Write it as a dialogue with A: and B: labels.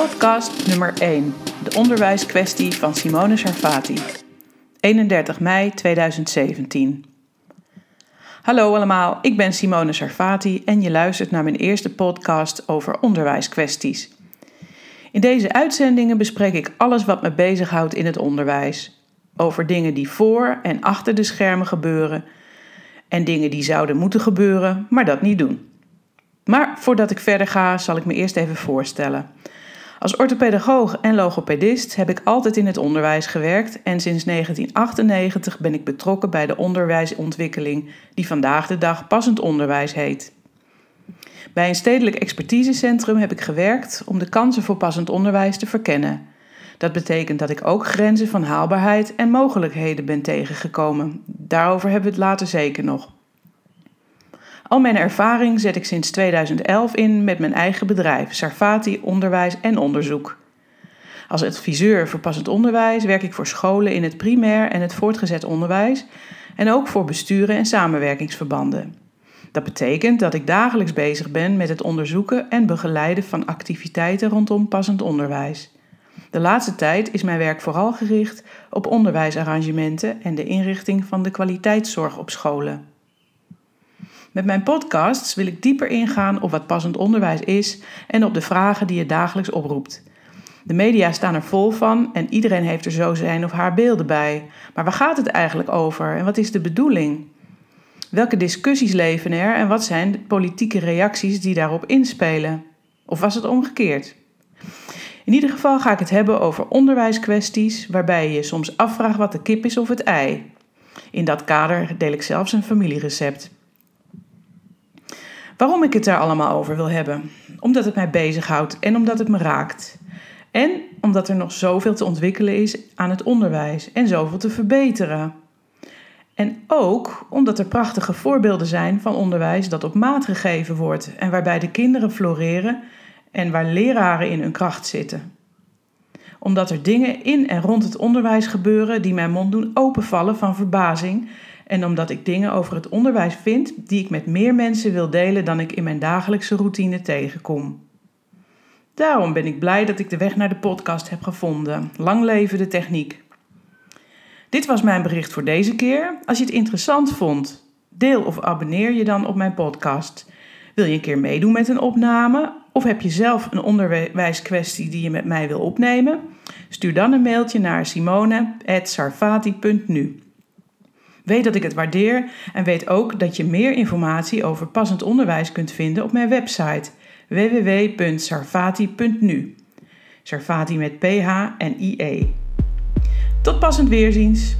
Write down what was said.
A: Podcast nummer 1. De onderwijskwestie van Simone Sarfati. 31 mei 2017. Hallo allemaal, ik ben Simone Sarfati en je luistert naar mijn eerste podcast over onderwijskwesties. In deze uitzendingen bespreek ik alles wat me bezighoudt in het onderwijs. Over dingen die voor en achter de schermen gebeuren en dingen die zouden moeten gebeuren, maar dat niet doen. Maar voordat ik verder ga, zal ik me eerst even voorstellen. Als orthopedagoog en logopedist heb ik altijd in het onderwijs gewerkt en sinds 1998 ben ik betrokken bij de onderwijsontwikkeling die vandaag de dag passend onderwijs heet. Bij een stedelijk expertisecentrum heb ik gewerkt om de kansen voor passend onderwijs te verkennen. Dat betekent dat ik ook grenzen van haalbaarheid en mogelijkheden ben tegengekomen. Daarover hebben we het later zeker nog. Al mijn ervaring zet ik sinds 2011 in met mijn eigen bedrijf, Sarfati Onderwijs en Onderzoek. Als adviseur voor passend onderwijs werk ik voor scholen in het primair en het voortgezet onderwijs en ook voor besturen en samenwerkingsverbanden. Dat betekent dat ik dagelijks bezig ben met het onderzoeken en begeleiden van activiteiten rondom passend onderwijs. De laatste tijd is mijn werk vooral gericht op onderwijsarrangementen en de inrichting van de kwaliteitszorg op scholen. Met mijn podcasts wil ik dieper ingaan op wat passend onderwijs is en op de vragen die het dagelijks oproept. De media staan er vol van en iedereen heeft er zo zijn of haar beelden bij. Maar waar gaat het eigenlijk over en wat is de bedoeling? Welke discussies leven er en wat zijn de politieke reacties die daarop inspelen? Of was het omgekeerd? In ieder geval ga ik het hebben over onderwijskwesties waarbij je je soms afvraagt wat de kip is of het ei. In dat kader deel ik zelfs een familierecept. Waarom ik het daar allemaal over wil hebben? Omdat het mij bezighoudt en omdat het me raakt. En omdat er nog zoveel te ontwikkelen is aan het onderwijs en zoveel te verbeteren. En ook omdat er prachtige voorbeelden zijn van onderwijs dat op maat gegeven wordt en waarbij de kinderen floreren en waar leraren in hun kracht zitten. Omdat er dingen in en rond het onderwijs gebeuren die mijn mond doen openvallen van verbazing en omdat ik dingen over het onderwijs vind die ik met meer mensen wil delen dan ik in mijn dagelijkse routine tegenkom. Daarom ben ik blij dat ik de weg naar de podcast heb gevonden. Lang leven de techniek. Dit was mijn bericht voor deze keer. Als je het interessant vond, deel of abonneer je dan op mijn podcast. Wil je een keer meedoen met een opname? Of heb je zelf een onderwijskwestie die je met mij wil opnemen? Stuur dan een mailtje naar simone.sarfati.nu. Weet dat ik het waardeer en weet ook dat je meer informatie over passend onderwijs kunt vinden op mijn website www.sarfati.nu. Sarfati met PH en IE. Tot passend weerziens!